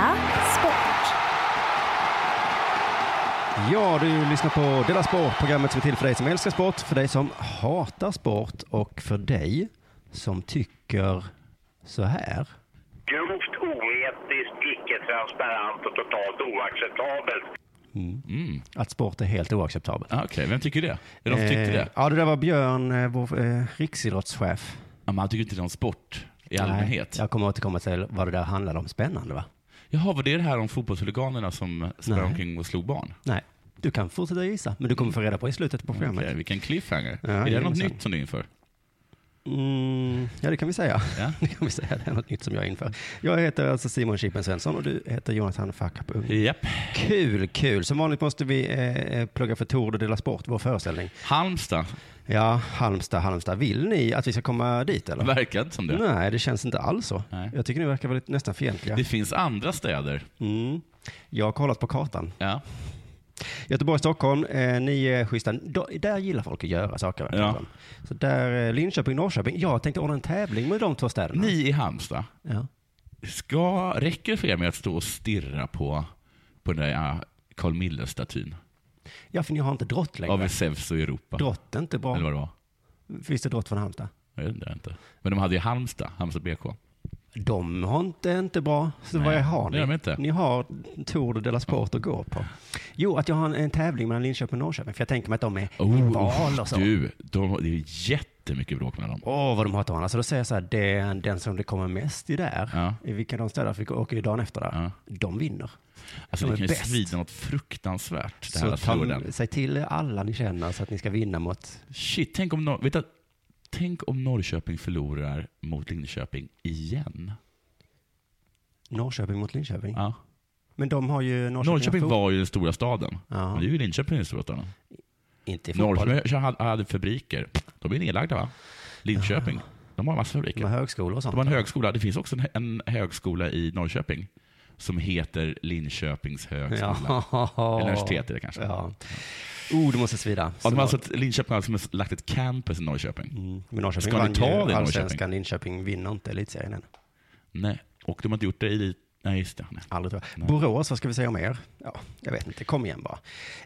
Della Sport. Ja, du lyssnar på Della Sport, programmet som är till för dig som älskar sport, för dig som hatar sport och för dig som tycker så här. Grovt oetiskt, icke-transparent och totalt oacceptabelt. Att sport är helt oacceptabelt. Ah, Okej, vem tycker det? Är de som tyckte Eh, det? Ja, det där var Björn, eh, vår eh, riksidrottschef. Ja, men han tycker inte det om sport i Nej, allmänhet. jag kommer återkomma till vad det där handlade om. Spännande va? Jaha, var det det här om fotbollshuliganerna som sprang omkring och slog barn? Nej, du kan fortsätta gissa, men du kommer få reda på i slutet på programmet. Okej, vilken cliffhanger. Ja, är det något nytt som du inför? Mm, ja, det kan vi säga. Ja. Det kan vi säga. Det är något nytt som jag inför. Jag heter alltså Simon Chippen Svensson och du heter Jonathan Fackap Ung. Japp. Kul, kul. Som vanligt måste vi eh, plugga för Tour de Dela Sport, vår föreställning. Halmstad, Ja, Halmstad, Halmstad. Vill ni att vi ska komma dit eller? verkar inte som det. Nej, det känns inte alls så. Nej. Jag tycker ni verkar vara lite, nästan fientliga. Det finns andra städer. Mm. Jag har kollat på kartan. Ja. Göteborg, Stockholm, eh, ni är schyssta. Då, där gillar folk att göra saker. verkar Ja. som. Så där, eh, Linköping, Norrköping. Jag tänkte ordna en tävling med de två städerna. Ni i Halmstad, Ja. ska, räcker det för er med att stå och stirra på, på den där ja, Carl Miller-statyn ja, för ni har inte drott längre. av Zeus och Europa? Drott är inte bra. Eller vad det var? Finns det drott från Halmstad? Jag vet inte. Men de hade ju Halmstad, Halmstad BK. De har inte, inte bra. Så Nej, vad har det ni? inte. Ni har Tour de la Sport att gå på. Jo, att jag har en, en tävling mellan Linköping och Norrköping. För jag tänker mig att de är i val och så. Oh, Du, de, det är jättemycket bråk mellan dem. Åh, vad de hatar varandra. Så då säger jag så här, den, den som det kommer mest i där, Ja. i vilka de städer, för vi åker ju dagen efter där, Ja. de vinner. Alltså De det är kan ju svida något fruktansvärt, det här Så ta, säg till alla ni känner så att ni ska vinna mot... Shit, tänk om, vet du, tänk om Norrköping förlorar mot Linköping igen. Norrköping mot Linköping. Ja. Men de har ju Norrköping, Norrköping var ju den stora staden. Ja. Men det är ju Linköping den stora staden. Inte i fotboll. Norrköping hade, hade fabriker. De är nedlagda va? Linköping, de har en massa fabriker. De har högskolor och sånt. De har en högskola. Det finns också en, en högskola i Norrköping som heter Linköpings högskola. Ja. Universitet är det kanske. Ja. Oh, det måste svida. Ja, de har Så- alltså ett, Linköping har alltså lagt ett campus i Norrköping. Mm. Men Norrköping Ska ni vann ta ju det i Norrköping? allsvenskan. Linköping vinner inte elitserien än. Nej, och de har inte gjort det i... Nej, just det. Nej. Aldrig tror jag. Borås, vad ska vi säga om er? Ja, jag vet inte. Kom igen bara.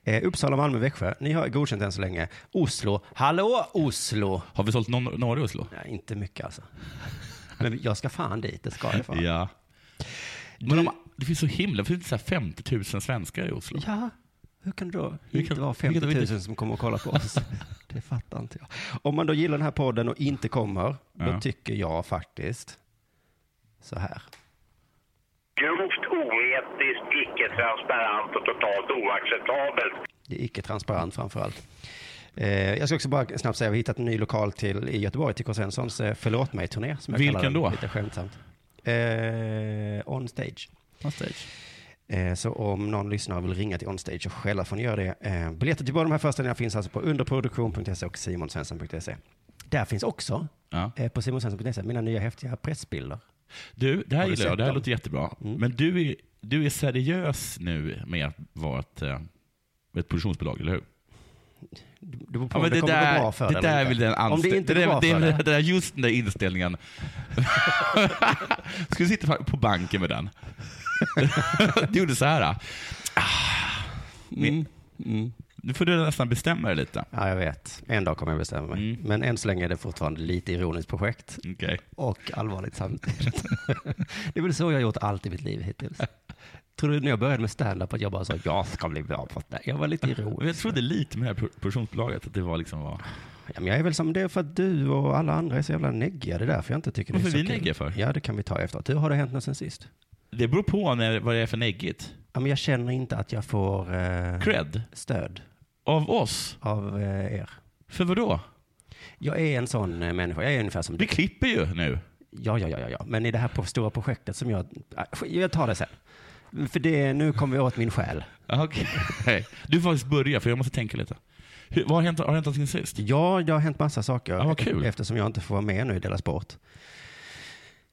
Eh, Uppsala, Malmö, Växjö. Ni har godkänt än så länge. Oslo. Hallå Oslo! Har vi sålt någon, norra i Oslo? Nej, inte mycket alltså. Men jag ska fan dit, det ska jag fan. Ja. Men de, det finns så himla... Det finns så här 50 000 svenskar i Oslo. Ja, hur kan det då Hur inte vara hur kan 50 det 000 inte- som kommer och kollar på oss? Det fattar inte jag. Om man då gillar den här podden och inte kommer, då Ja. tycker jag faktiskt så här. Grovt oetiskt, icke-transparent och totalt oacceptabelt. Det är icke transparent framför allt. Eh, jag ska också bara snabbt säga, vi har hittat en ny lokal till i Göteborg till K. Svenssons eh, Förlåt mig-turné. Vilken då? Lite skämtsamt. Eh, on stage. On stage. Eh, så om någon lyssnare vill ringa till Onstage och skälla får ni göra det. Eh, biljetter till båda de här föreställningarna finns alltså på underproduktion.se och simonsvensson.se. Där finns också, Ja. eh, på simonsvensson.se, mina nya häftiga pressbilder. Du, det här gillar jag. Det här dem? låter jättebra. Mm. Men du är, du är seriös nu med att vara ett, eh, ett produktionsbolag, eller hur? Det beror på Ja, om det, det, kommer där, gå bra för det där eller inte. den Om det inte det, går bra det, för det där, just den där inställningen. Ska du sitta på banken med den? Du gjorde så här. Ah, Mm. Nu får du nästan bestämma dig lite. Ja, jag vet. En dag kommer jag bestämma mig. Mm. Men än så länge är det fortfarande lite ironiskt projekt. Okej. Och allvarligt samtidigt. det är väl så jag har gjort allt i mitt liv hittills. Tror du när jag började med stand-up att jag bara sa jag ska bli bra på det? Jag var lite ironisk. Jag trodde lite med det här produktionsbolaget, att det var liksom var... Ja, men jag är väl som det är för att du och alla andra är så jävla neggiga. Det är därför jag inte tycker Varför det är är så vi kul. neggiga för? Ja, det kan vi ta efteråt. Du, har det hänt något sen sist? Det beror på när, vad det är för neggigt. Ja, men jag känner inte att jag får eh, Cred? stöd Av oss? av eh, er. För vad då? Jag är en sån eh, människa. Jag är ungefär som Vi klipper ju nu. Ja, ja, ja, ja, ja. Men i det här på- stora projektet som jag... äh, Jag tar det sen. För det, nu kommer vi åt min själ. Okej. Du får faktiskt börja, för jag måste tänka lite. Hur, vad har hänt, har hänt någonting sist? Ja, det har hänt massa saker. Ja, vad kul. Eftersom jag inte får vara med nu i Dela Sport.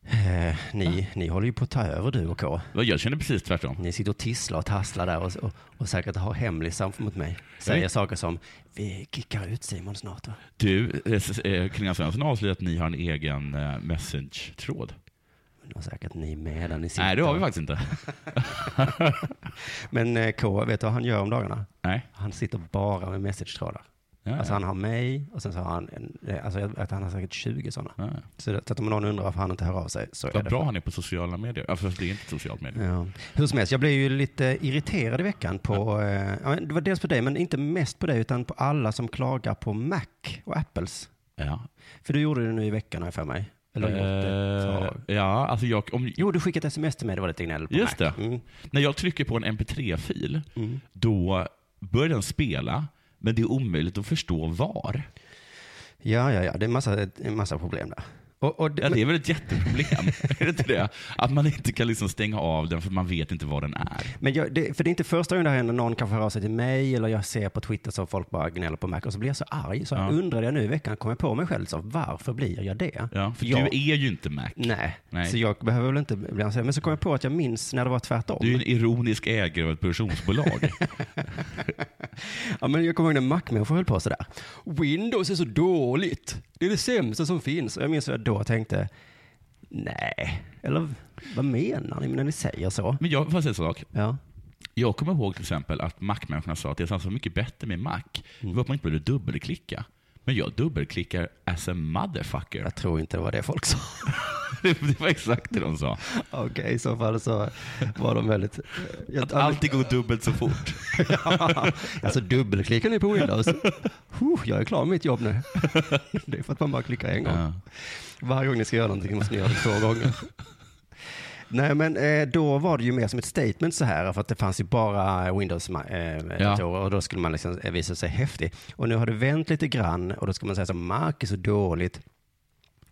Eh, ni, ni håller ju på att ta över du och K. Jag känner precis tvärtom. Ni sitter och tisslar och tasslar där och, och, och säkert har hemlisar mot mig. Säger vet. saker som, vi kickar ut Simon snart va? Du, eh, eh, Svensson avslöjade att ni har en egen eh, message-tråd. Det var säkert ni med där ni sitter. Nej, det har vi faktiskt inte. Men eh, K, vet du vad han gör om dagarna? Nej. Han sitter bara med message-trådar. Ja, Alltså han har mig och sen så har han, en, eh, alltså att han har säkert 20 sådana. Ja. Så, att om någon undrar varför han inte hör av sig så är Vad det bra för- han är på sociala medier. Fast det är inte socialt medier. Ja. Hur som helst, jag blev ju lite irriterad i veckan på, eh, ja, men det var dels på dig, men inte mest på dig, utan på alla som klagar på Mac och Apples. Ja. För du gjorde det nu i veckan har jag för mig. Eller gjort det Eh, ja, alltså jag, om, Jo, du skickade ett sms till mig, det var lite gnäll på Just Mac. det. Mm. när jag trycker på en mp3-fil, Mm. då börjar den spela, men det är omöjligt att förstå var. Ja, ja, ja, det är en massa, en massa problem där. Och, och Ja, det är väl ett jätteproblem? är det inte det? Att man inte kan liksom stänga av den för man vet inte var den är. Men jag, det, för det är inte första gången det händer, någon kanske hör av sig till mig eller jag ser på Twitter så folk bara gnäller på Mac och så blir jag så arg. Så Ja. undrade jag nu i veckan, kom jag på mig själv, så varför blir jag det? Ja, för Jag- du är ju inte Mac. Nej. Nej. så jag behöver väl inte bli anställd. Men så kom jag på att jag minns när det var tvärtom. Du är en ironisk ägare av ett produktionsbolag. Ja, men jag kommer ihåg när Mac-människor höll på sådär. Windows är så dåligt. Det är det sämsta som finns. Och jag minns att jag då tänkte, nej, eller vad menar ni när ni säger så? Men jag får säga en sak. Ja. Jag kommer ihåg till exempel att Mac-människorna sa att det är så mycket bättre med Mac. Var att man inte behövde dubbelklicka. Men jag dubbelklickar as a motherfucker. Jag tror inte det var det folk sa. det var exakt det de sa. Okej, i så fall så var de väldigt... Jag, Att alltid går dubbelt så fort. ja, alltså dubbelklickar ni på Windows? Huh, jag är klar med mitt jobb nu. Det är för att man bara klickar en gång. Ja. Varje gång ni ska göra någonting måste ni göra det två gånger. Nej, men eh, då var det ju mer som ett statement så här, för att det fanns ju bara Windows-datorer och då skulle man liksom eh, visa sig häftig. Och nu har det vänt lite grann och då ska man säga så Mac är så dåligt.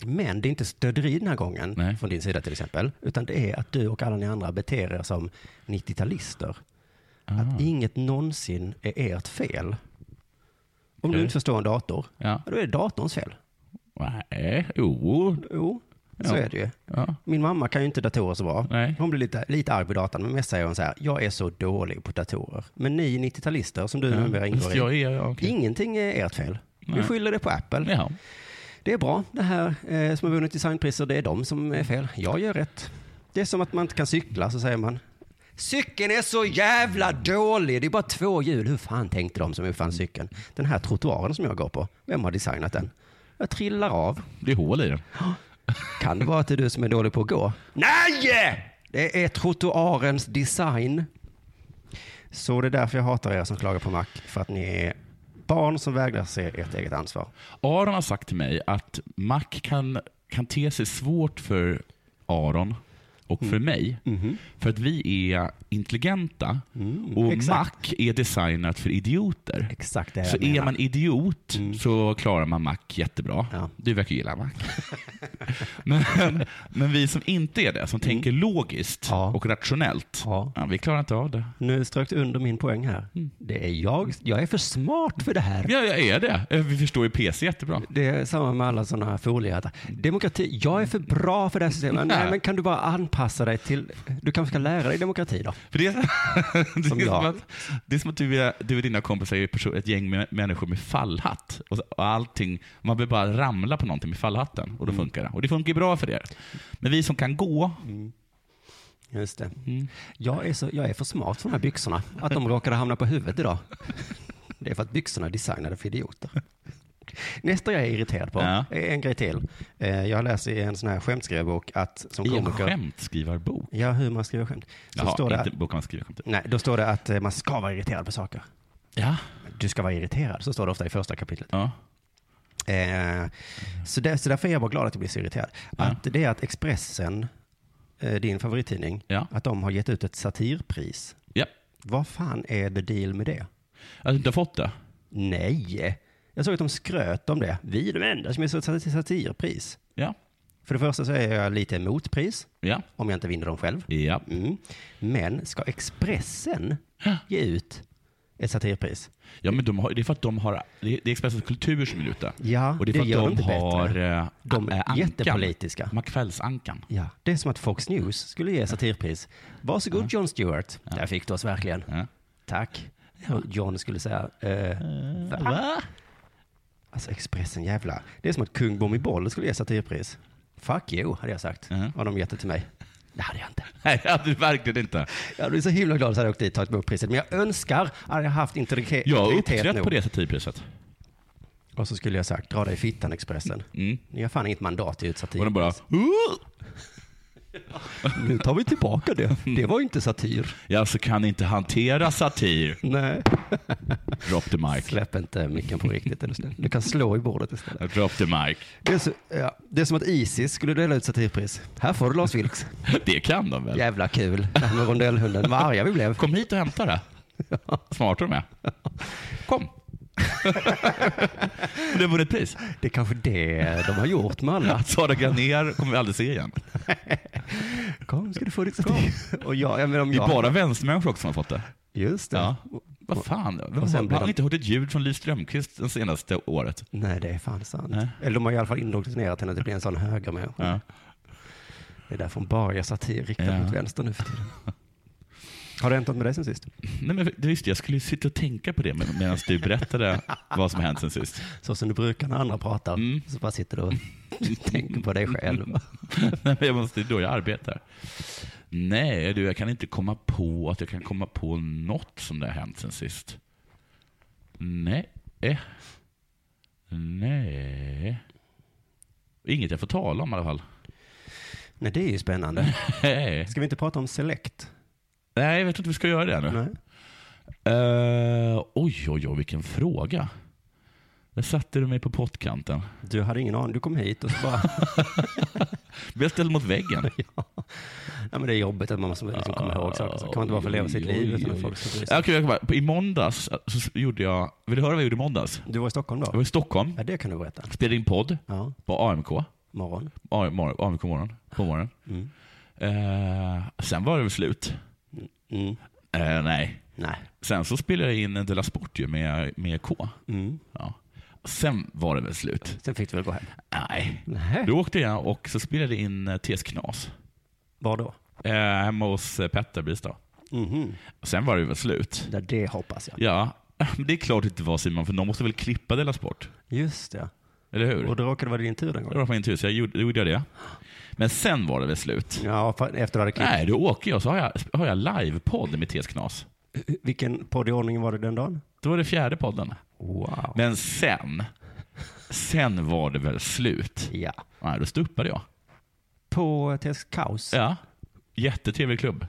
Men det är inte stöderi den här gången, Nej. från din sida till exempel, utan det är att du och alla ni andra beter er som 90-talister. Ah. Att inget någonsin är ert fel. Om du Okej. inte förstår en dator, Ja. då är det datorns fel. Nej, jo. Jo, så Ja. är det ju. Ja. Min mamma kan ju inte datorer så bra. Nej. Hon blir lite, lite arg på datorn, men mest säger hon så här, jag är så dålig på datorer. Men ni 90-talister som du numera ingår i, jag är, ja, okej. ingenting är ert fel. Vi Nej. skyller det på Apple. Ja. Det är bra, det här eh, som har vunnit designpriser, det är de som är fel. Jag gör rätt. Det är som att man inte kan cykla, så säger man, cykeln är så jävla dålig, det är bara två hjul. Hur fan tänkte de som uppfann cykeln? Den här trottoaren som jag går på, vem har designat den? Jag trillar av. Det är hål i den. Kan det vara att det är du som är dålig på att gå? Nej! Det är trottoarens design. Så det är därför jag hatar er som klagar på Mac. För att ni är barn som vägrar se ert eget ansvar. Aron har sagt till mig att Mac kan, kan te sig svårt för Aron och Mm. för mig. För att vi är intelligenta och Mm. exakt. Mac är designat för idioter. Exakt det Så jag är menar. man idiot så klarar man Mac jättebra. Ja. Du verkar gilla Mac. men, men vi som inte är det, som tänker logiskt Mm. Ja. och rationellt, Ja. ja, vi klarar inte av det. Nu strök du under min poäng här. Det är jag. Jag är för smart för det här. Ja, jag är det. Eh, Vi förstår ju PC jättebra. Det är samma med alla sådana foliehattar. Demokrati, jag är för bra för det här systemet. Nej, men kan du bara anpassa dig till, du kanske ska lära dig demokrati då? För det, är, det, Som är som att, det är som att du, är- du och dina kompisar är ett gäng med människor med fallhatt. Och allting, man behöver bara ramla på någonting med fallhatten och då Mm. funkar det. Och det funkar bra för er. Men vi som kan gå, Just det. Mm. Jag, är så, jag är för smart för de här byxorna, att de råkade hamna på huvudet idag. Det är för att byxorna är designade för idioter. Nästa jag är irriterad på Ja. en grej till. Eh, Jag läser i en sån här skämtskrivarbok att som i en komiker... skämtskrivar-bok. Ja, hur man skriver skämt. Så Jaha, står det inte bok man skriver skämt. nej, då står det att eh, man ska vara irriterad på saker. Ja. Du ska vara irriterad, så står det ofta i första kapitlet. ja. Eh, så, där, så därför är jag bara glad att jag blir så irriterad. Ja. Att det är att Expressen, eh, din favorittidning, Ja. att de har gett ut ett satirpris. ja. Vad fan är the deal med det? Att du inte har fått det? Nej, jag såg att de skröt om det. Vi är de enda som är så satirpris. Ja. För det första så är jag lite emot pris, Ja. om jag inte vinner dem själv. Ja. Mm. Men ska Expressen ge ut ett satirpris? Ja, men de har, det är för att de har, det är Expressens kultur som vill ut det. Ja, Och det är för det gör att de inte har bättre. eh, De eh, är ankan. jättepolitiska. De har kvällsankan. Ja, det är som att Fox News skulle ge satirpris. Varsågod Jon Stewart. Där fick du oss verkligen. Ja. Tack. Och John skulle säga, eh, va? Alltså Expressen, jävla. Det är som att kung Bomiboll skulle ge satirpris. Fuck you, hade jag sagt. Ja. Har de gett det till mig. Det hade jag inte. Nej, det hade du verkligen inte. Jag blir så himla glad hade jag åkt dit och tagit emot priset. Men jag önskar att jag haft integritet Jag har uppträtt nog. på det satirpriset. Och så skulle jag sagt, dra dig i fittan Expressen. Mm. Ni har fan inget mandat att ge ut Och de bara, Nu tar vi tillbaka det. Det var inte satir. ja så kan inte hantera satir. Nej. Drop the mic. Släpp inte micken på riktigt. Du kan slå i bordet istället. Drop the mic. Det är, så, ja, det är som att Isis skulle dela ut satirpris. Här får du Lars Vilks. Det kan de väl? Jävla kul. Det här med rondellhunden. Vad arga vi blev. Kom hit och hämta det. Smarta de är. Kom. Du har vunnit pris. Det är kanske det de har gjort med alla. Att Sara Granér kommer vi aldrig se igen. Kom ska du få ditt. Och jag, jag menar om Det är jag... bara vänstermänniskor också som har fått det. Just det. Ja. Vad fan, vem har, de- inte hört ett ljud från Liv Strömquist det senaste året? Nej, det är fan sant. Nej. Eller de har i alla fall indoktrinerat henne till att bli en sån högermänniska. Ja. Det är därför hon bara gör satir riktat Ja. mot vänster nu för tiden. Har det hänt något med dig sen sist? Nej, men det visste jag, skulle sitta och tänka på det med- medan du berättade vad som hänt sen sist. Så som du brukar när andra pratar, Mm. så bara sitter du och tänker på dig själv. Nej, men jag måste, då jag arbetar. Nej, du, jag kan inte komma på att jag kan komma på något som det har hänt sen sist. Nej. Nej. Inget jag får tala om i alla fall. Nej, det är ju spännande. Ska vi inte prata om Select? Nej jag vet inte om vi ska göra det nu. Nej. Eh, oj, oj, oj, vilken fråga. Där satte du mig på pottkanten. Du hade ingen aning. Du kom hit och så bara... Blev jag ställd mot väggen? ja. men det är jobbigt att man måste liksom komma ihåg saker. Så kan man inte bara få leva sitt liv utan att folk ska bry sig. Jag I måndags så gjorde jag... Vill du höra vad jag gjorde i måndags? Du var i Stockholm Jag då? var i Stockholm, Ja, det kan du berätta. spelade in podd Ja, på AMK. morgon. AMK morgon, på morgonen. Mm. Eh, sen var det väl slut. Mm. Eh, nej. Nej. Sen så spelade jag in en Della Sport ju med, med K. Mm. Ja. Sen var det väl slut. Sen fick du väl gå hem? Nej. Nej. Då åkte jag och så spelade jag in eh, TS Knas. Var då? Eh, hemma hos eh, Petter Bristad. Mhm. Sen var det väl slut. Ja, det hoppas jag. Ja, det är klart det inte var Simon, för de måste väl klippa Della Sport? Just det. Eller hur? Och då råkade det vara din tur den Det gången? var på min tur, så jag gjorde, gjorde jag det. Men sen var det väl slut. Ja, efter du hade klippt. Nej, då åker jag så har jag, har jag livepodd med TS Knas. Vilken podd i ordningen var det den dagen? Då var det fjärde podden. Wow. Men sen, sen var det väl slut. Ja. Nej, då stuppade jag. På TS Kaos? Ja, jättetrevlig klubb.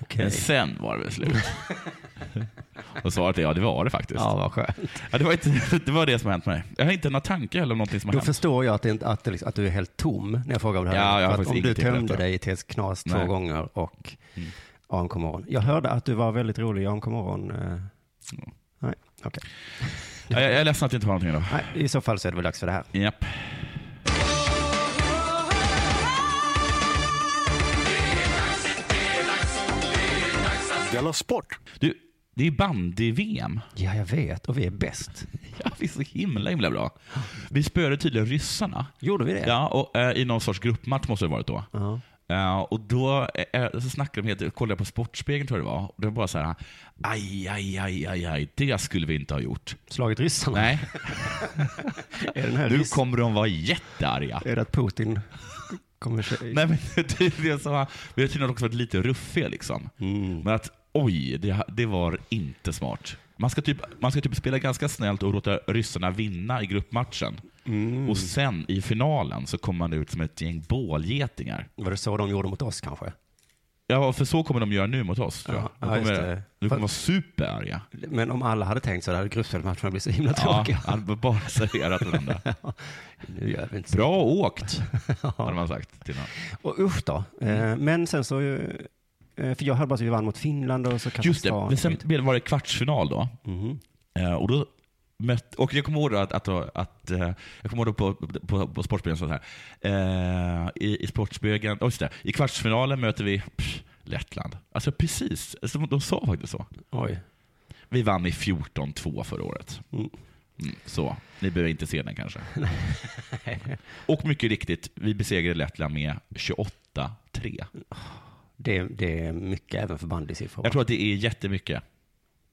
Okej. Men sen var det väl slut. Och svaret är ja, det var det faktiskt. Ja, vad skönt. Ja, det, var inte, det var det som hänt mig. Jag har inte några tankar eller någonting som har Då hänt. förstår jag att, det, att, det liksom, att du är helt tom när jag frågar om det här. Ja, jag har att om du tömde dig i TS Knas två gånger och Mm. AMK morgon. Jag hörde att du var väldigt rolig i AMK morgon. eh. Nej, okej. Ja, jag, jag är ledsen att jag inte har någonting idag. Nej, I så fall så är det väl dags för det här. Japp. Della Sport! Du, det är bandy-VM. Ja, jag vet. Och vi är bäst. Ja, vi är så himla, himla bra. Vi spöade tydligen ryssarna. Gjorde vi det? Ja, och eh, i någon sorts gruppmatch måste det ha varit då. Ja. Ja, och då eh, så snackade de, helt- kollade jag på Sportspegeln tror jag det var, och det var bara så här, aj, aj, aj, aj, aj, det skulle vi inte ha gjort. Slagit ryssarna? Nej. Är den här nu ryss- kommer de vara jättearga. Är det att Putin kommer... Nej, men tydligen så har vi har tydligen också varit lite ruffiga liksom. Mm. Men att oj, det, det var inte smart. Man ska, typ, man ska typ spela ganska snällt och låta ryssarna vinna i gruppmatchen. Mm. Och sen i finalen så kommer man ut som ett gäng bålgetingar. Var det så de gjorde mot oss kanske? Ja, för så kommer de göra nu mot oss. Tror jag. Ja, De ja, kommer, det. de kommer vara superarga. Men om alla hade tänkt så hade gruppspelsmatcherna blivit så himla Ja, tråkiga. han hade bara serverat varandra. Nu gör vi inte så. Bra åkt, hade man sagt till honom. Och usch då. Eh, Men sen så, eh, för jag hörde bara att vi vann mot Finland och så Just det, men sen var det kvartsfinal då. Eh, och då mött, och jag kommer ihåg att, att, att eh, jag kommer ihåg på, på, på Sportspegeln så här. Eh, i, I Sportspegeln, oh, just det, i kvartsfinalen möter vi pff, Lettland. Alltså precis, alltså, de sa faktiskt så. Oj. Vi vann med 14-2 förra året. Mm. Mm, så, ni behöver inte se den kanske. och mycket riktigt, vi besegrade Lettland med 28-3. Det, det är mycket även för bandysiffror. Jag tror att det är jättemycket.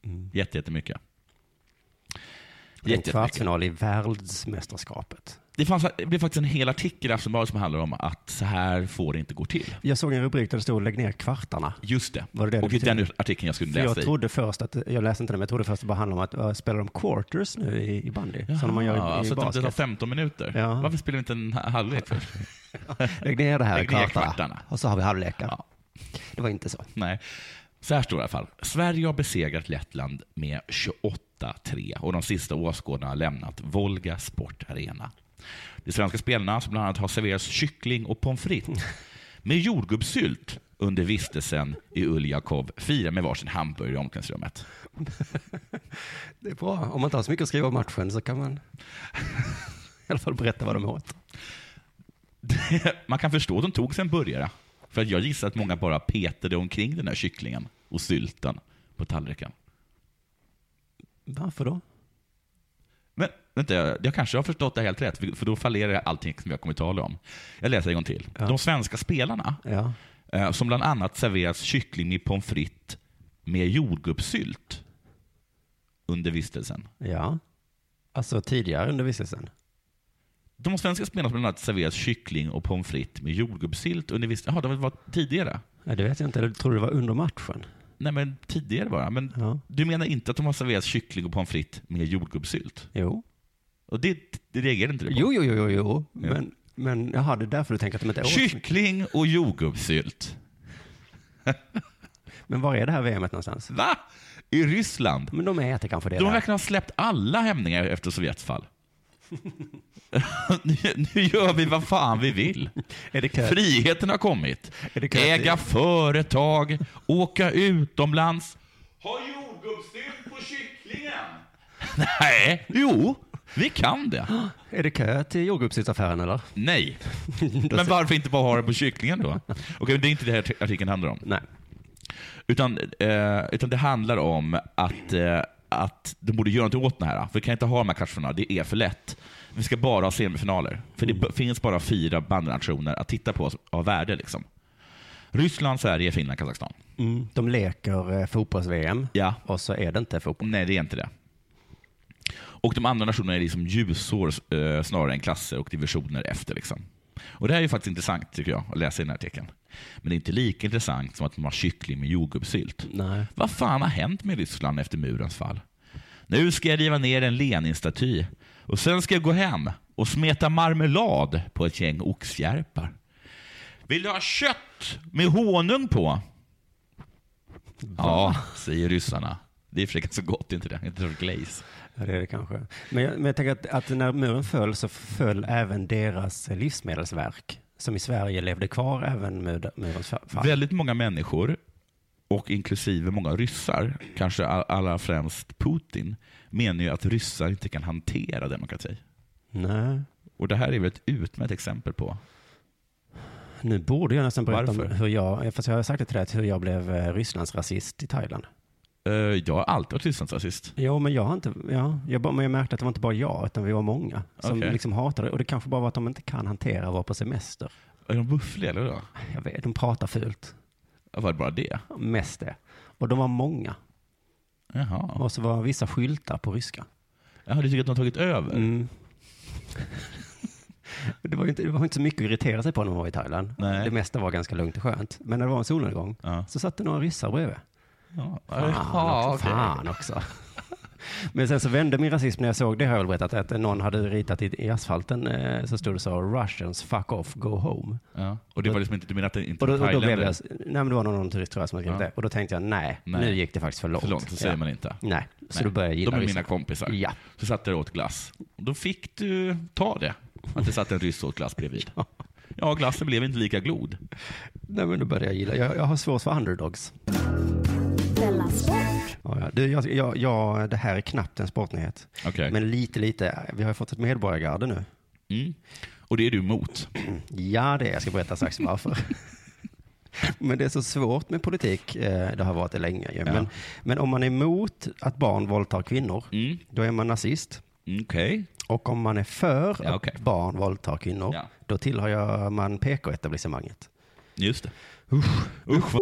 Mm. Jätte, jättemycket. Det är en kvartsfinal i världsmästerskapet. Det, fanns, det blev faktiskt en hel artikel i Aftonbladet som handlar om att så här får det inte gå till. Jag såg en rubrik där det stod lägg ner kvartarna. Just det. Var det det och det den artikeln jag skulle För jag läsa i. trodde först att, jag läste inte det, men jag trodde först att det bara handlade om att uh, spelar de quarters nu i, i bandy? som man gör i, Jaha, i så att det tar basket. 15 minuter. Ja. Varför spelar vi inte en ha- halvlek först? Lägg ner det här i Lägg ner kvartarna. kvartarna. Och så har vi halvlekar. Ja. Det var inte så. Nej. Så här står det i alla fall. Sverige har besegrat Lettland med 28-3 och de sista åskådarna har lämnat Volga Sport Arena. De svenska spelarna, som bland annat har serverats kyckling och pommes frites med jordgubbssylt under vistelsen i Uljakov, firar med varsin hamburgare i omklädningsrummet. Det är bra. Om man inte har så mycket att skriva om matchen så kan man i alla fall berätta vad de åt. Man kan förstå att de tog sig en burgare. För jag gissar att många bara petade omkring den här kycklingen och sylten på tallriken. Varför då? Men vänta, jag kanske har förstått det helt rätt, för då fallerar allting som jag kommer att tala om. Jag läser en gång till. Ja. De svenska spelarna, Ja. eh, som bland annat serverats kyckling med pommes frites med jordgubbssylt under vistelsen. Ja. Alltså tidigare under vistelsen. De svenska spelarna bland annat serverats kyckling och pommes frites med jordgubbssylt under vistelsen. Jaha, det var tidigare? Ja, det vet jag inte. Jag tror det var under matchen. Nej, men tidigare bara. Men Ja. du menar inte att de har serverats kyckling och pommes frites med jordgubbssylt? Jo. Och det, det reagerade inte du på? Jo, jo, jo, jo, jo. Ja. Men, men jaha, det är därför du tänker att de inte åt. Kyckling och jordgubbssylt. Men var är det här VMet någonstans? Va? I Ryssland? Men de äter kanske det De verkar ha släppt alla hämningar efter Sovjets fall. nu, nu gör vi vad fan vi vill. Friheten har kommit. Äga företag, åka utomlands. Ha jordgubbssylt på kycklingen. Nej, jo, vi kan det. Är det kö till jordgubbssyltaffären eller? Nej. Men varför inte bara ha det på kycklingen då? Okej, det är inte det här artikeln handlar om. Nej. Utan, eh, utan det handlar om att, eh, att de borde göra något åt det här. För vi kan inte ha de här kvartsfinalerna, det är för lätt. Vi ska bara ha semifinaler. För det b- finns bara fyra bandnationer att titta på av värde. Liksom. Ryssland, Sverige, Finland, Kazakstan. Mm. De leker eh, fotbolls-VM Ja. och så är det inte fotboll. Nej, det är inte det. Och de andra nationerna är liksom ljusår eh, snarare än klasser och divisioner efter. Liksom. Och Det här är ju faktiskt intressant tycker jag, att läsa i den här artikeln. Men det är inte lika intressant som att man har kyckling med jordgubbssylt. Nej. Vad fan har hänt med Ryssland efter murens fall? Nu ska jag riva ner en Lenin-staty och sen ska jag gå hem och smeta marmelad på ett gäng oxjärpar. Vill du ha kött med honung på? Ja, säger ryssarna. Det är i och för sig ganska gott, inte det? Inte så glaze. Ja, det är det kanske. Men jag, men jag tänker att, att när muren föll så föll även deras livsmedelsverk som i Sverige levde kvar även med murens fa- fall. Väldigt många människor, och inklusive många ryssar, kanske all- allra främst Putin, menar ju att ryssar inte kan hantera demokrati. Nej. Och det här är väl ett utmärkt exempel på. Nu borde jag nästan berätta Varför? om hur jag, fast jag har sagt det till dig, hur jag blev eh, Rysslands rasist i Thailand. Eh, Jag har alltid varit Rysslandsrasist. Jo, men jag har inte, ja, jag, men jag märkte att det var inte bara jag, utan vi var många som Okej. liksom hatade. Och det kanske bara var att de inte kan hantera att vara på semester. Är de buffliga eller då? Jag vet, de pratar fult. Var det bara det? Mest det. Och de var många. Jaha. Och så var vissa skyltar på ryska. Jaha, du tycker att de har tagit över? Mm. Det var, inte, det var inte så mycket att irritera sig på när man var i Thailand. Nej. Det mesta var ganska lugnt och skönt. Men när det var en solnedgång Ja. så satt det några ryssar bredvid. Ja. Fan, okej. fan också. Men sen så vände min rasism när jag såg det, har jag väl berättat, att någon hade ritat i, i asfalten eh, så stod det så Russians fuck off, go home. Ja. Och det var liksom inte, du menar att det inte Och då, var och då blev thailändare? jag, nej men det var någon, någon turist tror jag som hade skrivit Ja. det. Och då tänkte jag, nej, Nej. nu gick det faktiskt för långt. För långt, så säger Ja. man inte. Nej, så Nej. då började jag gilla De är mina kompisar. Ja. Så satt där och åt glass. Och Då fick du ta det. Att det satt en ryss och åt glass bredvid. Ja, glassen blev inte lika glod. Nej men då började jag gilla, jag, jag har svårt för underdogs. Ja, ja. Du, jag, jag, jag, det här är knappt en sportnyhet. Okej. Men lite, lite. Vi har ju fått ett medborgargarde nu. Mm. Och det är du emot? Ja, det är. Jag ska berätta strax varför. Men det är så svårt med politik. eh, Det har varit det länge. Ja. Men, men om man är emot att barn våldtar kvinnor, Mm. då är man nazist. Okej. Och om man är för Ja, att okej. barn våldtar kvinnor, då tillhör man PK-etablissemanget. Just det. Usch. Usch vad...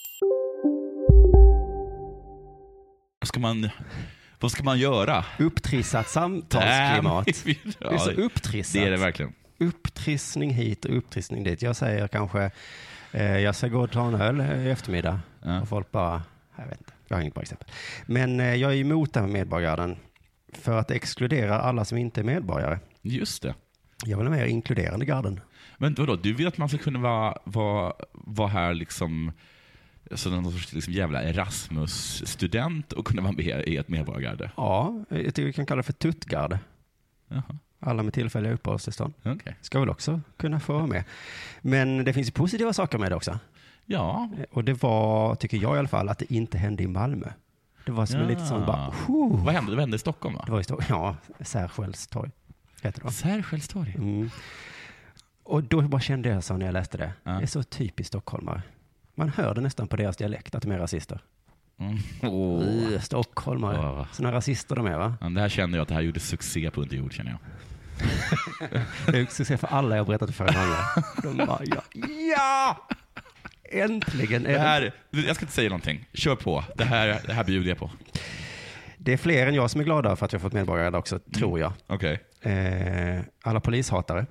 Ska man, vad ska man göra? Upptrissat samtalsklimat. Nej, Det är så ja, upptrissat. Det är det verkligen. Upptrissning hit och upptrissning dit. Jag säger kanske, eh, jag ska gå och ta en öl i eftermiddag. Och folk bara, jag vet inte, jag har inget bra exempel. Men eh, jag är emot det här med medborgargarden för att det exkluderar alla som inte är medborgare. Just det. Jag vill ha mer inkluderande garden. Men vadå, du vill att man ska kunna vara, vara, vara här liksom som någon sorts liksom jävla Erasmus-student och kunna vara med i ett medborgargarde? Ja, jag tycker vi kan kalla det för tuttgarde. Jaha. Alla med tillfälliga uppehållstillstånd. Okej. Ska väl också kunna få vara med. Men det finns positiva saker med det också. Ja. Och det var, tycker jag i alla fall, att det inte hände i Malmö. Det var som en lite sån bara, Vad hände? Det hände i Stockholm va? Det var i Stockholm, ja, Särskälstorg heter det va? Särskälstorg? Mm. Och då bara kände jag så när jag läste det. Det är så typiskt stockholmare. Man hör det nästan på deras dialekt att de är rasister. Mm. Uh, stockholmare. Åh. Såna rasister de är va? Ja, det här kände jag att det här gjorde succé på Underjord känner jag. Det är succé för alla jag berättat för andra. De bara, ja, ja! Äntligen! är Det här, jag ska inte säga någonting. Kör på. Det här, det här bjuder jag på. Det är fler än jag som är glada för att jag har fått medborgare också, tror jag. Okej. Eh, alla polishatare.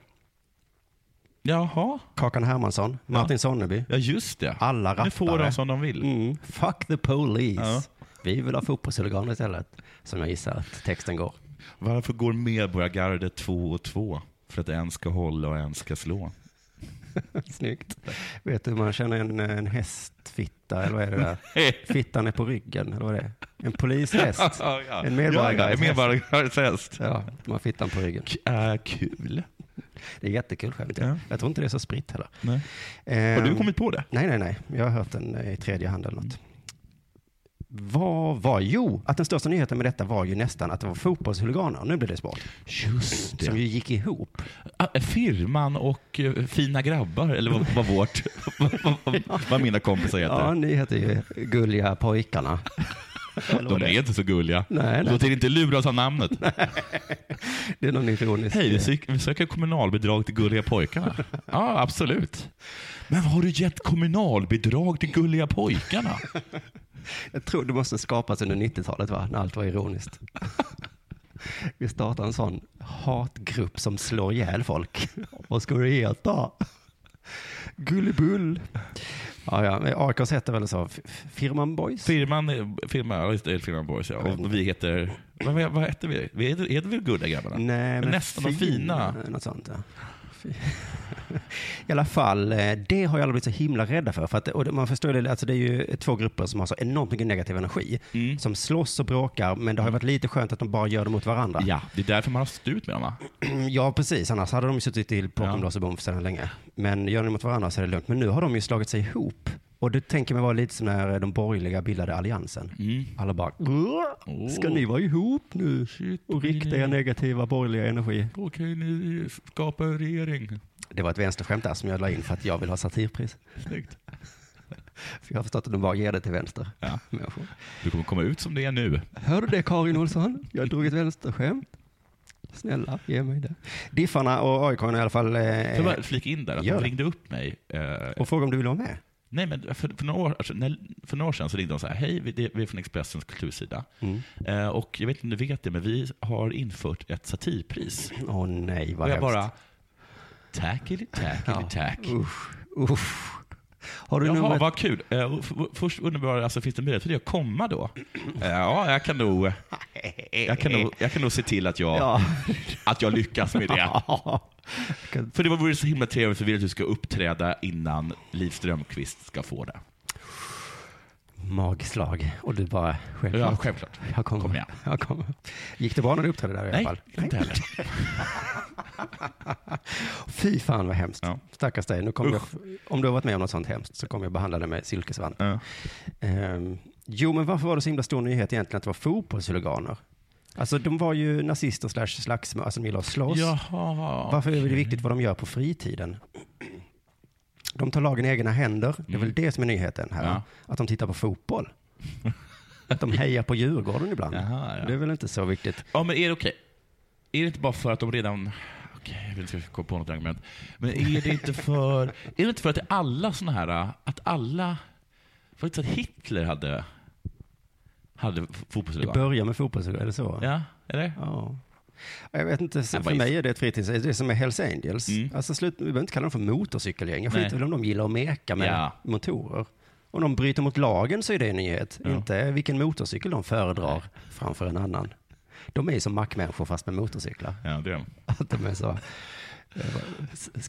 Jaha. Kakan Hermansson, Martin Sonneby. Ja, just det. Alla rappare. Nu får de som de vill. Mm. Fuck the police. Ja. Vi vill ha fotbollshuliganer istället. Som jag gissar att texten går. Varför går medborgargardet två och två? För att en ska hålla och en ska slå. Snyggt. Vet du hur man känner en, en hästfitta, eller vad är det där? Fittan är på ryggen, eller vad är det? En polishäst. Ja, ja. En Ja, ja, en medborgargardes medborgargardes Ja, man har fittan på ryggen. Äh, kul. Det är jättekul skämt. Ja. Jag tror inte det är så spritt heller. Ehm, Har du kommit på det? Nej, nej, nej. Jag har hört den i tredje hand eller något. Vad var, jo, att den största nyheten med detta var ju nästan att det var fotbollshuliganer. Nu blir det sport. Just det. Som ju gick ihop. Ah, Firman och eh, Fina grabbar, eller vad, vad vårt, vad, vad, vad mina kompisar heter. Ja, ni heter ju Gulliga pojkarna. De är inte så gulliga. Nej, nej. Låt er inte luras av namnet. Det är någon ironisk... Hej, vi söker, vi söker kommunalbidrag till Gulliga pojkarna. Ja, absolut. Men har du gett kommunalbidrag till Gulliga pojkarna? Jag tror det måste skapas under 90-talet, va? När allt var ironiskt. Vi startar en sån hatgrupp som slår ihjäl folk. Vad ska det heta? Gullibull. Ja, ja. AIKs heter väl så? Firman Boys? Firman, är- firma, ja, just det, Firman Boys ja. Och vi heter, vad, vad heter vi? Vi heter, heter vi Gudda grabbarna? Nej, men nästan de fina. Något sånt, ja. I alla fall, eh, det har jag aldrig blivit så himla rädda för. för att, och det- man förstår det, alltså det är ju två grupper som har så enormt mycket negativ energi. Mm. Som slåss och bråkar, men det har ju varit lite skönt att de bara gör det mot varandra. Ja, det är därför man har stått ut med dem va? Ja, precis. Annars hade de ju suttit till bakom lås och bom för sedan länge. Men gör de mot varandra så är det lugnt. Men nu har de ju slagit sig ihop. Och det tänker man vara lite som när de borgerliga bildade alliansen. Mm. Alla bara, "Åh, ska ni vara ihop nu och rikta er negativa borgerliga energi? Kan ni skapa en regering. Det var ett vänsterskämt där som jag la in för att jag vill ha satirpris. Snyggt. För jag har förstått att de bara ger det till vänster. Ja. Du kommer komma ut som det är nu. Hör du det Karin Olsson? Jag drog ett vänsterskämt. Snälla, ge mig det. Diffarna och AIK i alla fall. Eh, jag bara flika in där att de ringde upp mig. Eh, Och fråga om du vill vara med. Nej, men för, för, några år, alltså, när, för några år sedan så ringde de så här, hej, vi, det- vi är från Expressens kultursida. Mm. Eh, och jag vet inte om du vet det, men vi har infört ett satirpris. Åh nej, vad och jag hemskt. bara, tackily, tackily, tack. Usch, usch. Har du Jaha, numret? vad kul. Eh, först undrar jag, alltså, finns det möjlighet för dig att komma då? Ja, jag kan nog, jag kan nog, jag kan nog se till att jag, Ja. att jag lyckas med det. För det vore så himla trevligt för vi att du ska uppträda innan Liv Strömquist ska få det. Magslag. Och du bara, självklart. Ja, självklart. Jag kommer. Kom igen. Jag kommer. Gick det bra när du uppträdde där i Nej, alla fall? inte heller. Fy fan vad hemskt. Ja. Stackars dig. Nu kommer jag, om du har varit med om något sånt hemskt så kommer jag behandla dig med silkesvant. Ja. Ehm, jo, men varför var det så himla stor nyhet egentligen att det var fotbollshuliganer? Alltså de var ju nazister slash slagsmål, alltså de gillar att slåss. Jaha. Varför är det viktigt vad de gör på fritiden? De tar lagen i egna händer. Det är väl det som är nyheten här. Mm. Ja. Att de tittar på fotboll. Att de hejar på Djurgården ibland. Jaha, ja. Det är väl inte så viktigt. Ja, men är det okej? Är det inte bara för att de redan... Okej, jag vill inte komma på något argument. Men är det inte för... Är det inte för att det är alla såna här... Att alla... Var det inte så att Hitler hade... Hade Det fotbollsligan? börjar med fotbollshuliganer, är det så? Ja, är det? Ja. Jag vet inte, Jag för bara mig är det ett fritids... Det är som med Hells Angels. Mm. Alltså slut, vi behöver inte kalla dem för motorcykelgäng. Jag Nej. skiter väl om de gillar att meka med Ja. motorer. Om de bryter mot lagen så är det en nyhet. Ja. Inte vilken motorcykel de föredrar framför en annan. De är ju som mackmänniskor fast med motorcyklar. Ja, det är de. Att de är så... eh,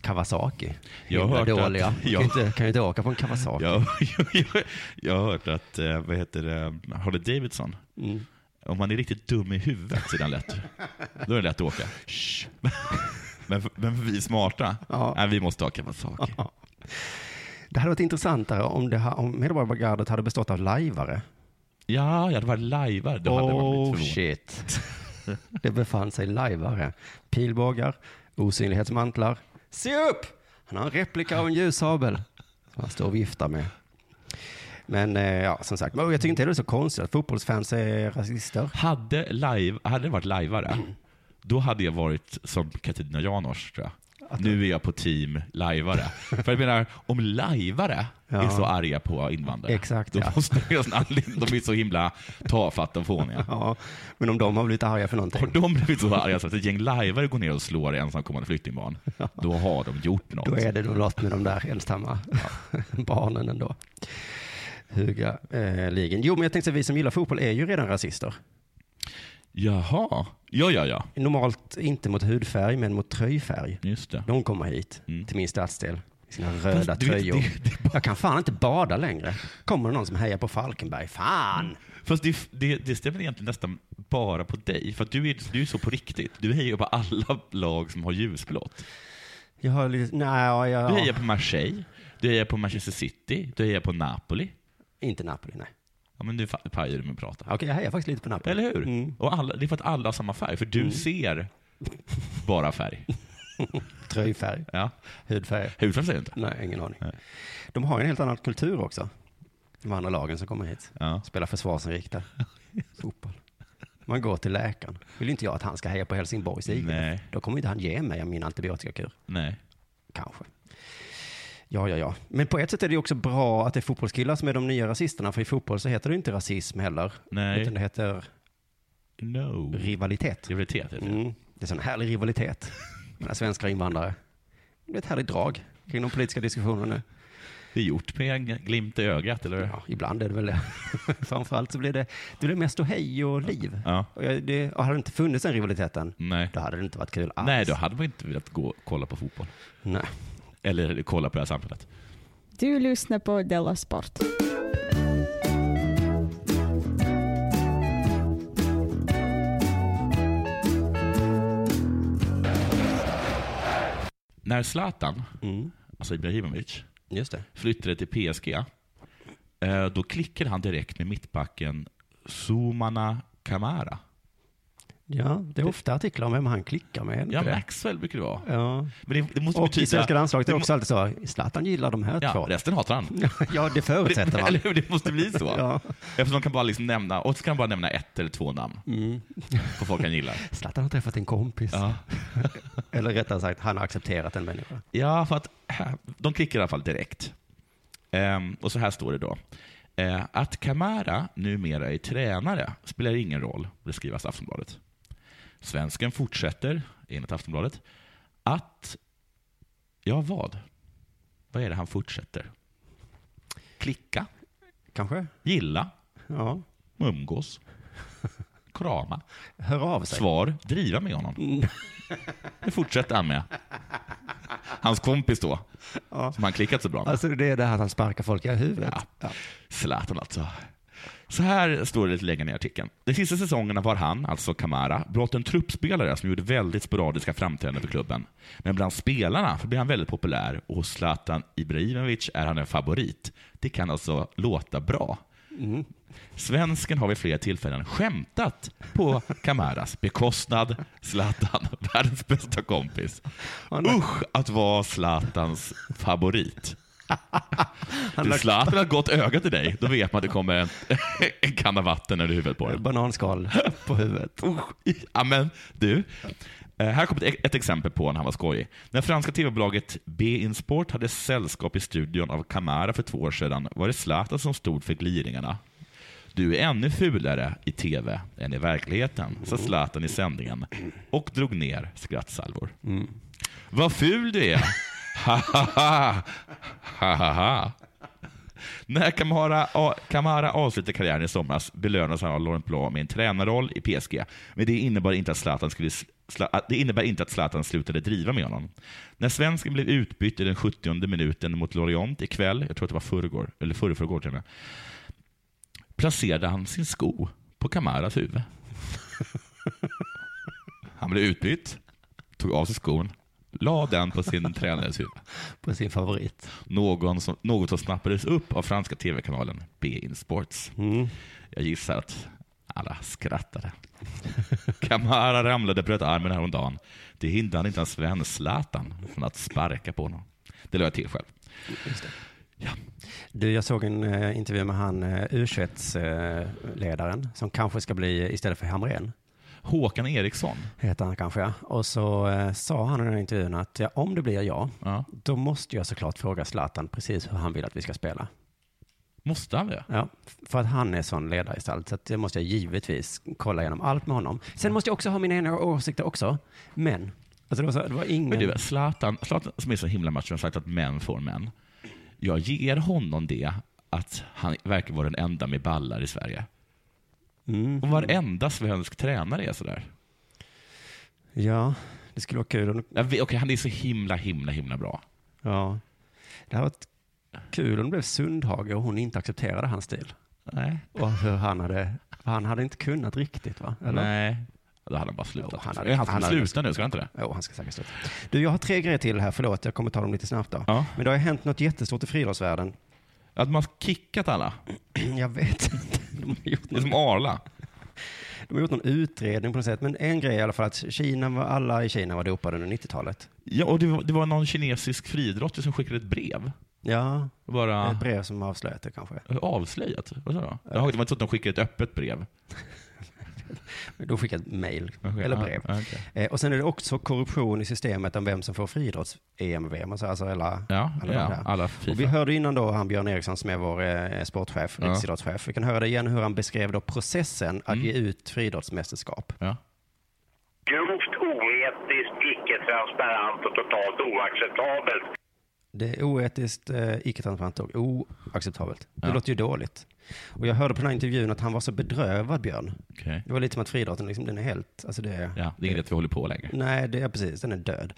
Kawasaki. Jag har hört att- dåliga. Kan ju Ja. inte, kan ju inte åka på en Kawasaki. Jag, jag, jag, jag har hört att, eh, vad heter det, Harley Davidson, Mm. Om man är riktigt dum i huvudet så är den lätt. Då är det lätt att åka. Men, men vi smarta, Ja. nej, vi måste ha Kawasaki. Det hade varit intressantare om, det, om Medborgargardet hade bestått av lajvare. Ja, ja, det var lajvar. Då hade man Oh blivit shit. Det befann sig lajvare. Pilbågar, osynlighetsmantlar. Se upp! Han har en replika av en ljussabel. Som han står och viftar med. Men eh, ja, som sagt, men jag tycker inte det är så konstigt att fotbollsfans är rasister. Hade, live, hade det varit lajvare, då hade jag varit som Katarina Janouch, tror jag. Nu är jag på team lajvare. För jag menar, om lajvare Ja. är så arga på invandrare, Exakt, då ja. måste det finnas en anledning. De är så himla tafatta och fåniga. Ja, men om de har blivit arga för någonting. Har de blivit så arga så att ett gäng lajvare går ner och slår ensamkommande flyktingbarn, då har de gjort något. Då är det nog något med de där ensamma barnen ändå. Huga eh, ligen. Jo, men jag tänkte att vi som gillar fotboll är ju redan rasister. Jaha, ja, ja, ja. Normalt inte mot hudfärg, men mot tröjfärg. Just det. De kommer hit Mm. till min stadsdel i sina röda du tröjor. det- Jag kan fan inte bada längre. Kommer det någon som hejar på Falkenberg? Fan! Fast det, det, det stämmer egentligen nästan bara på dig, för att du är, du är så på riktigt. Du hejar på alla lag som har ljusblått. Jag har lite, nej, ja, ja, Du hejar på Marseille, du hejar på Manchester City, du hejar på Napoli. Inte Napoli, nej. Ja, men nu pajar du med att prata. Okej, jag hejar faktiskt lite på Napoli. Eller hur? Mm. Och alla, det är för att alla har samma färg, för du ser bara färg. Tröjfärg, Ja. hudfärg. Hudfärg säger du inte? Nej, ingen aning. Nej. De har en helt annan kultur också. De andra lagen som kommer hit. Ja. Spelar försvarsinriktad fotboll. Man går till läkaren. Vill inte jag att han ska heja på Helsingborgs. Nej. Då kommer inte han ge mig min antibiotikakur. Nej. Kanske. Ja, ja, ja. Men på ett sätt är det också bra att det är fotbollskillar som är de nya rasisterna. För i fotboll så heter det inte rasism heller. Nej. Utan det heter No. rivalitet. Rivalitet heter det. Mm. Det är sån härlig rivalitet mellan svenskar och invandrare. Det är ett härligt drag kring de politiska diskussionerna nu. Det är gjort med en glimt i ögat, eller Ja, ibland är det väl det. Framförallt så blir det, det blir mest hej och liv. Ja. Och jag- det, och hade det inte funnits den rivaliteten, Nej. då hade det inte varit kul alls. Nej, då hade man inte velat gå och kolla på fotboll. Nej. Eller kolla på det här samhället. Du lyssnar på Della Sport. När Zlatan, Mm. alltså Ibrahimovic, Just det. flyttade till PSG, eh, då klickade han direkt med mittbacken Sumana Kamara. Ja, det är ofta artiklar om vem han klickar med. Ja, det? Maxwell brukar det vara. Ja. Men det, det måste Och betyda... i svenska landslaget är det också alltid så, Zlatan gillar de här Ja, två. resten hatar han. Ja, det förutsätter man. Eller hur? Det måste bli så. Ja. Eftersom de kan bara liksom nämna, och så kan bara nämna ett eller två namn Mm. på folk han gillar. Zlatan har träffat en kompis. Ja. Eller rättare sagt, han har accepterat en människa. Ja, för att här, de klickar i alla fall direkt. Ehm, och så här står det då. Eh, att Kamara numera är tränare spelar ingen roll, det skriver Aftonbladet. Svensken fortsätter, enligt Aftonbladet, att... Ja, vad? Vad är det han fortsätter? Klicka, Kanske? gilla, Ja. umgås, krama. Hör av sig. Svar, driva med honom. Det fortsätter han med. Hans kompis då, Ja. som han klickat så bra med. Alltså det är det här att han sparkar folk i huvudet. Ja. Zlatan alltså. Så här står det lite längre ner i artikeln. De sista säsongerna var han, alltså Kamara, blott en truppspelare som gjorde väldigt sporadiska framträdanden för klubben. Men bland spelarna blev han väldigt populär och hos Zlatan Ibrahimovic är han en favorit. Det kan alltså låta bra. Mm. Svensken har vid flera tillfällen skämtat på Kamaras bekostnad. Zlatan, världens bästa kompis. Usch att vara Zlatans favorit. Du Zlatan har ett gott öga till dig, då vet man att det kommer en, en kanna vatten över huvudet på dig. Bananskal på huvudet. Ja, men du, eh, här kommer ett, ett exempel på när han var skojig. När franska tv-bolaget B-in Sport hade sällskap i studion av Camara för två år sedan var det Zlatan som stod för gliringarna. Du är ännu fulare i tv än i verkligheten, sa Zlatan i sändningen och drog ner skrattsalvor. Vad ful du är! Ha ha ha! När Kamara, A- Kamara avslutade karriären i somras belönades han av Laurent Blanc med en tränarroll i PSG. Men det innebar inte att Zlatan, skulle, det innebär inte att Zlatan slutade driva med honom. När svensken blev utbytt i den 70 minuten mot Lorient ikväll, jag tror att det var förrgår, eller förrförrgår till och med, placerade han sin sko på Kamaras huvud. Han blev utbytt, tog av sig skon, la den på sin tränares huvud. På sin favorit. Någon som, något som snappades upp av franska tv-kanalen B-in Sports. Mm. Jag gissar att alla skrattade. Kamara ramlade och bröt armen häromdagen. Det hindrade inte ens vän Zlatan från att sparka på honom. Det lade jag till själv. Du, jag såg en eh, intervju med han uh, U21-ledaren som kanske ska bli istället för Hamrén. Håkan Eriksson. Heter han kanske, ja. Och så eh, sa han i den här intervjun att ja, om det blir jag, Ja. då måste jag såklart fråga Zlatan precis hur han vill att vi ska spela. Måste han det? Ja, för att han är sån ledargestalt. Så att det måste jag givetvis kolla igenom allt med honom. Sen måste jag också ha mina egna åsikter också. Men, alltså det var, så, det var ingen... Men du, Zlatan, Zlatan som är så himla macho har sagt att män får män. Jag ger honom det att han verkar vara den enda med ballar i Sverige. Mm. Och varenda svensk tränare är sådär. Ja, det skulle vara kul om... Vet- Okej, han är så himla, himla, himla bra. Ja. Det hade varit kul om det blev Sundhage och hon inte accepterade hans stil. Nej. Och hur han hade... Han hade inte kunnat riktigt va? Eller? Nej, då hade han bara slutat. Jo, han hade- han han hade- sluta nu, ska han inte det? Jo, han ska säkert sluta. Du, jag har tre grejer till här. Förlåt, jag kommer ta dem lite snabbt då. Ja. Men det har hänt något jättestort i friidrottsvärlden. Att man har kickat alla. Jag vet inte. De har gjort är som Arla. De har gjort någon utredning på något sätt. Men en grej i alla fall att Kina var, alla i Kina var dopade under 90-talet. Ja, och det var, det var någon kinesisk friidrottare som skickade ett brev. Ja, Bara ett brev som avslöjat det kanske. avslöjat. Vad sa du? Jaha, det var inte så att de skickade ett öppet brev. Då skickade ett mail Okej, eller brev. okej. Eh, och sen är det också korruption i systemet om vem som får friidrotts-EM och VM. Alltså, alltså alla, Ja, alla, ja, de alla och vi hörde innan då han Björn Eriksson som är vår eh, sportchef, Ja. riksidrottschef. Vi kan höra det igen hur han beskrev då processen att Mm. ge ut friidrottsmästerskap. Ja. Grovt oetiskt, icke-transparent och totalt oacceptabelt. Det är oetiskt, eh, icke-transparent och oacceptabelt. Det Ja. låter ju dåligt. Och jag hörde på den här intervjun att han var så bedrövad, Björn. Okej. Det var lite som att friidrotten, liksom, den är helt... Alltså det, Ja, det är inget vi håller på längre. Nej, det är precis. Den är död.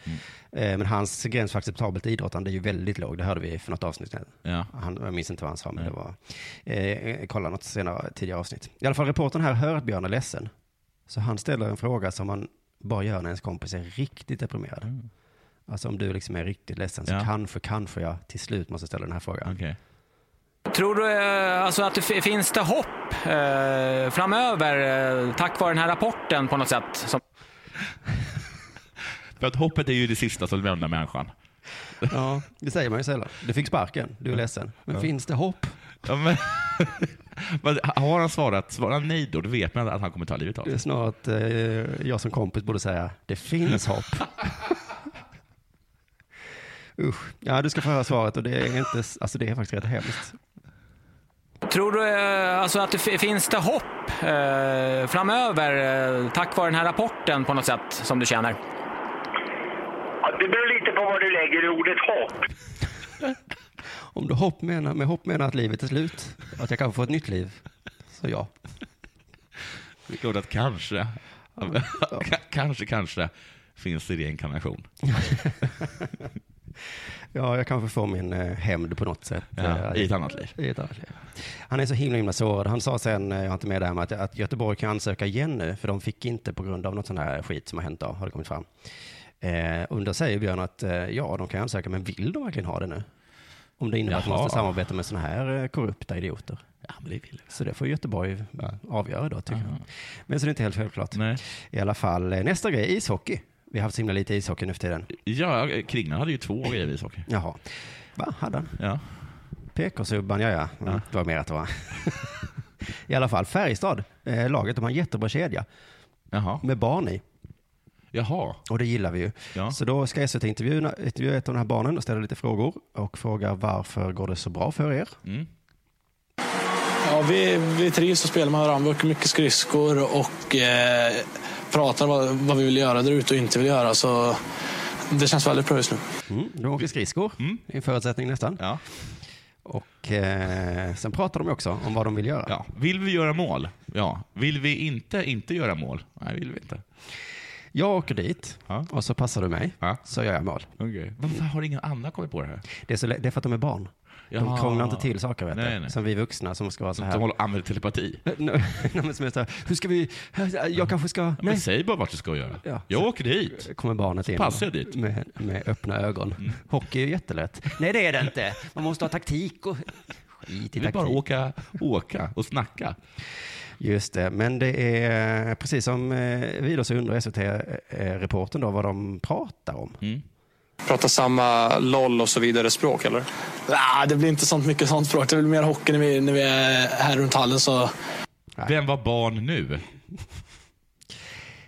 Eh, men hans gräns för acceptabelt idrottande är ju väldigt låg. Det hörde vi för något avsnitt. Ja. Han, jag minns inte vad han sa, men det var... Eh, kolla något senare, tidigare avsnitt. I alla fall, reportern här hör att Björn är ledsen. Så han ställer en fråga som man bara gör när ens kompis är riktigt deprimerad. Alltså om du liksom är riktigt ledsen så Ja. kanske, kanske jag till slut måste ställa den här frågan. Okej. Tror du eh, alltså att det fi- finns det hopp eh, framöver eh, tack vare den här rapporten på något sätt? Som... För att hoppet är ju det sista som lämnar människan. Ja, det säger man ju sällan. Du fick sparken, du är ledsen. Men Ja. finns det hopp? Ja, men, men har han svarat, svarar han nej då, då vet man att han kommer ta livet av Det är sig. snarare att eh, jag som kompis borde säga, det finns hopp. Usch. Ja, du ska få höra svaret och det är inte, alltså det är faktiskt rätt hemskt. Tror du eh, alltså att det fi- finns det hopp eh, framöver eh, tack vare den här rapporten på något sätt som du känner? Ja, det beror lite på vad du lägger i ordet hopp. Om du hopp menar, med hopp menar att livet är slut, att jag kanske får ett nytt liv, så ja. Det är klart att kanske, kanske, kanske finns det reinkarnation. Ja, jag kanske får min eh, hämnd på något sätt. Ja, i ett annat liv. I ett annat liv. Han är så himla, himla sårad. Han sa sen, eh, jag har inte med det här med att, att Göteborg kan ansöka igen nu, för de fick inte på grund av något sån här skit som har hänt då, har det kommit fram. Eh, och då säger Björn att eh, ja, de kan ansöka, men vill de verkligen ha det nu? Om det innebär att man Jaha. måste samarbeta med sådana här eh, korrupta idioter. Ja, men det vill Så det får Göteborg avgöra då, tycker jag. Men så är det inte helt självklart. I alla fall, nästa grej, ishockey. Vi har haft så himla lite ishockey nu för tiden. Ja, Kringlan hade ju två grejer i ishockey. Jaha. Va, hade han? Ja. PK-subban, ja, ja. Mm, Det var mer att det var. I alla fall, Färjestad, eh, laget, de har en jättebra kedja. Jaha. Med barn i. Jaha. Och det gillar vi ju. Ja. Så då ska SVT intervjua, intervjua ett av de här barnen och ställa lite frågor och fråga varför går det så bra för er? Mm. Ja, vi, vi trivs och spelar med varandra. Vi åker mycket skridskor och eh, pratar vad, vad vi vill göra där ute och inte vill göra. Så det känns väldigt bra just nu. Mm, de åker skridskor, är en förutsättning nästan. Ja. Och eh, sen pratar de också om vad de vill göra. Ja. Vill vi göra mål? Ja. Vill vi inte inte göra mål? Nej, vill vi inte. Jag åker dit och så passar du mig, så gör jag mål. Okay. Varför har ingen annan kommit på det här? Det är, så, det är för att de är barn. De Jaha. krånglar inte till saker, vet Nej, du. nej. Som vi vuxna som ska vara så Som här. de håller- använder telepati. Nej, men som är så här, hur ska vi, jag kanske ska, Men säg bara vart du ska göra. Ja. Jag åker dit. kommer barnet in. Passar jag dit? Med, med öppna ögon. Hockey är ju jättelätt. Nej, det är det inte. Man måste ha taktik och skit i Vi bara taktik. åka, åka och snacka. Just det, men det är precis som eh, vi då så undrar SVT-reporten då vad de pratar om. Mm. Prata samma LOL och så vidare språk eller? Nej, det blir inte sånt mycket sånt språk. Det blir mer hockey när vi, när vi är här runt hallen. Så... Vem var barn nu?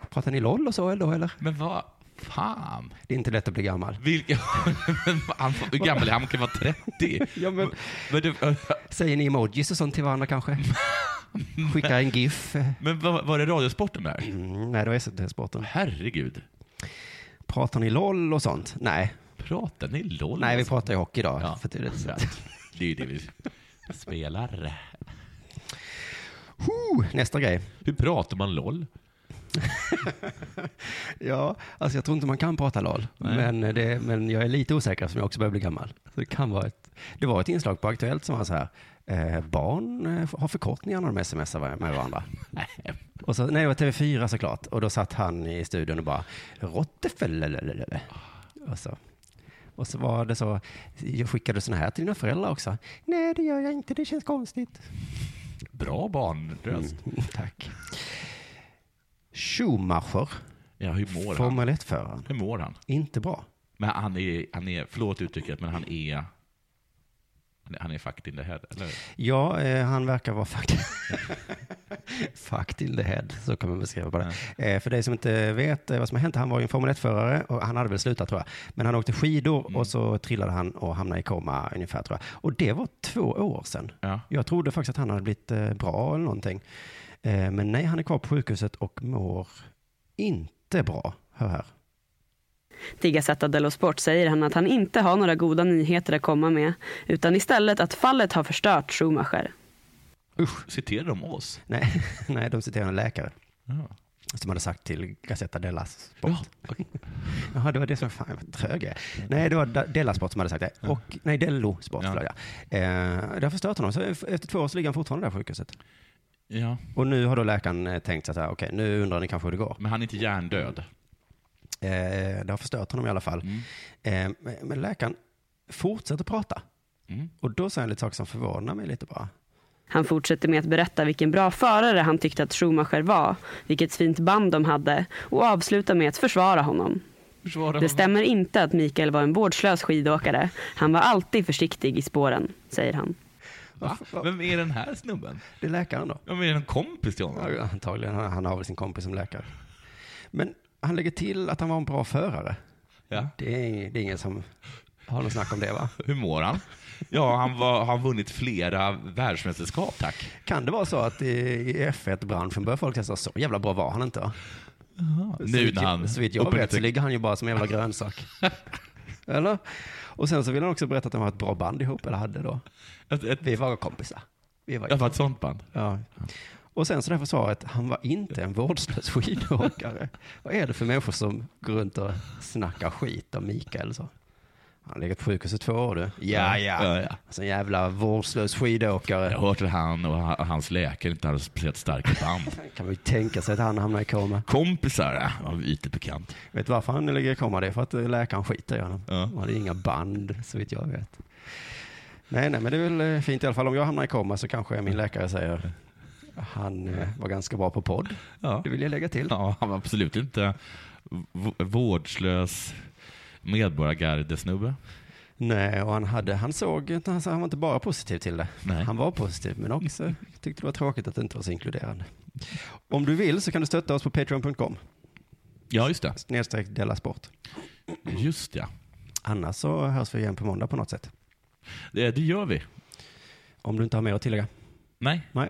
Pratar ni LOL och så eller? eller? Men vad fan? Det är inte lätt att bli gammal. Vilka, han, hur gammal är han? Han kan vara 30. Ja, men, men du, Säger ni emojis och sånt till varandra kanske? Skickar en GIF? Men var, var det Radiosporten där? Mm, nej, det var SVT-sporten. Herregud. Pratar ni LOL och sånt? Nej. Pratar ni LOL? Nej, vi pratar ju hockey då. Ja. För det är det. Ju det vi spelar. Huh, nästa grej. Hur pratar man LOL? Ja, alltså jag tror inte man kan prata LOL. Nej. Men, det, men jag är lite osäker som jag också börjar bli gammal. Så det kan vara ett, det var ett inslag på Aktuellt som var så här, eh, barn eh, har förkortningar när de smsar med varandra. Och så, nej, var TV4 såklart. Och då satt han i studion och bara, rottefellelelele. Och så, och så var det så, jag skickade sådana här till dina föräldrar också. Nej, det gör jag inte, det känns konstigt. Bra barnröst. Mm, tack. Schumacher, Ja, hur mår han? Formel 1-föraren. Hur mår han? Inte bra. Men han är, han är förlåt uttrycket, men han är han är- fucked in the head, eller? Ja, eh, han verkar vara fucked. fucked in the head, så kan man beskriva på det. Eh, för dig som inte vet eh, vad som har hänt, han var ju en Formel 1-förare och han hade väl slutat tror jag. Men han åkte skidor och så trillade han och hamnade i koma ungefär tror jag. Och det var två år sedan. Ja. Jag trodde faktiskt att han hade blivit eh, bra eller någonting. Eh, men nej, han är kvar på sjukhuset och mår inte bra. Hör här. Till Gazzetta dello Sport säger han att han inte har några goda nyheter att komma med utan istället att fallet har förstört Schumacher. Usch, citerar de oss? Nej, nej de citerar en läkare. Ja. Som hade sagt till Gazzetta della Sport. Jaha, det var det som, fan var trög jag. Nej, det var Della Sport som hade sagt det. Och, nej, Dello Sport, Ja. förlåt, ja. Eh, det har förstört honom. Så efter två år så ligger han fortfarande där på sjukhuset. Ja. Och nu har då läkaren eh, tänkt så här, okej, nu undrar ni kanske hur det går. Men han är inte hjärndöd? Eh, det har förstört honom i alla fall. Eh, men- läkaren fortsätter prata. Mm. Och då säger han lite saker som förvånar mig lite bara. Han fortsätter med att berätta vilken bra förare han tyckte att Schumacher var, vilket fint band de hade och avslutar med att försvara honom. Det stämmer inte att Mikael var en vårdslös skidåkare. Han var alltid försiktig i spåren, säger han. Va? Vem är den här snubben? Det är läkaren då. Ja, men är det en kompis till honom? Ja, antagligen. Han han har väl sin kompis som läkare. Men han lägger till att han var en bra förare. Ja. Det, är, det är ingen som har något snack om det va? Hur mår han? Ja, han var, har vunnit flera världsmästerskap, tack. Kan det vara så att i, i F1-branschen börjar folk säga så jävla bra var han inte? Nu Så vitt när han Så vitt jag vet så ligger han ju bara som en jävla grönsak. eller? Och sen så vill han också berätta att de har ett bra band ihop, eller hade då. Vi var kompisar. Vi var Jag var ett sånt band. Ja. Och sen så därför svaret, han var inte en vårdslös skidåkare. Vad är det för människor som går runt och snackar skit om Mikael så? Han har legat på sjukhus i två år du. Ja, Ja, ja. ja, ja. Alltså en jävla vårdslös skidåkare. Jag har hört att han och ha- hans läkare inte hade speciellt starka band. kan man ju tänka sig att han hamnar i koma. Kompisar, ja, var ytligt bekant. Vet du varför han ligger i koma? Det är för att läkaren skiter i honom. Han hade inga band, så vitt jag vet. Nej, nej, men det är väl eh, fint i alla fall. Om jag hamnar i koma så kanske min läkare säger han eh, var ganska bra på podd. Ja. Det vill jag lägga till. Ja, han var absolut inte vårdslös medborgargardesnubbe. Nej, och han, hade, han såg han, han var inte bara positiv till det. Nej. Han var positiv, men också tyckte det var tråkigt att det inte var så inkluderande. Om du vill så kan du stötta oss på patreon.com. Ja, just det. Snedstreck Della Sport. Just ja. Annars så hörs vi igen på måndag på något sätt. Det, det gör vi. Om du inte har mer att tillägga. Nej. Nej.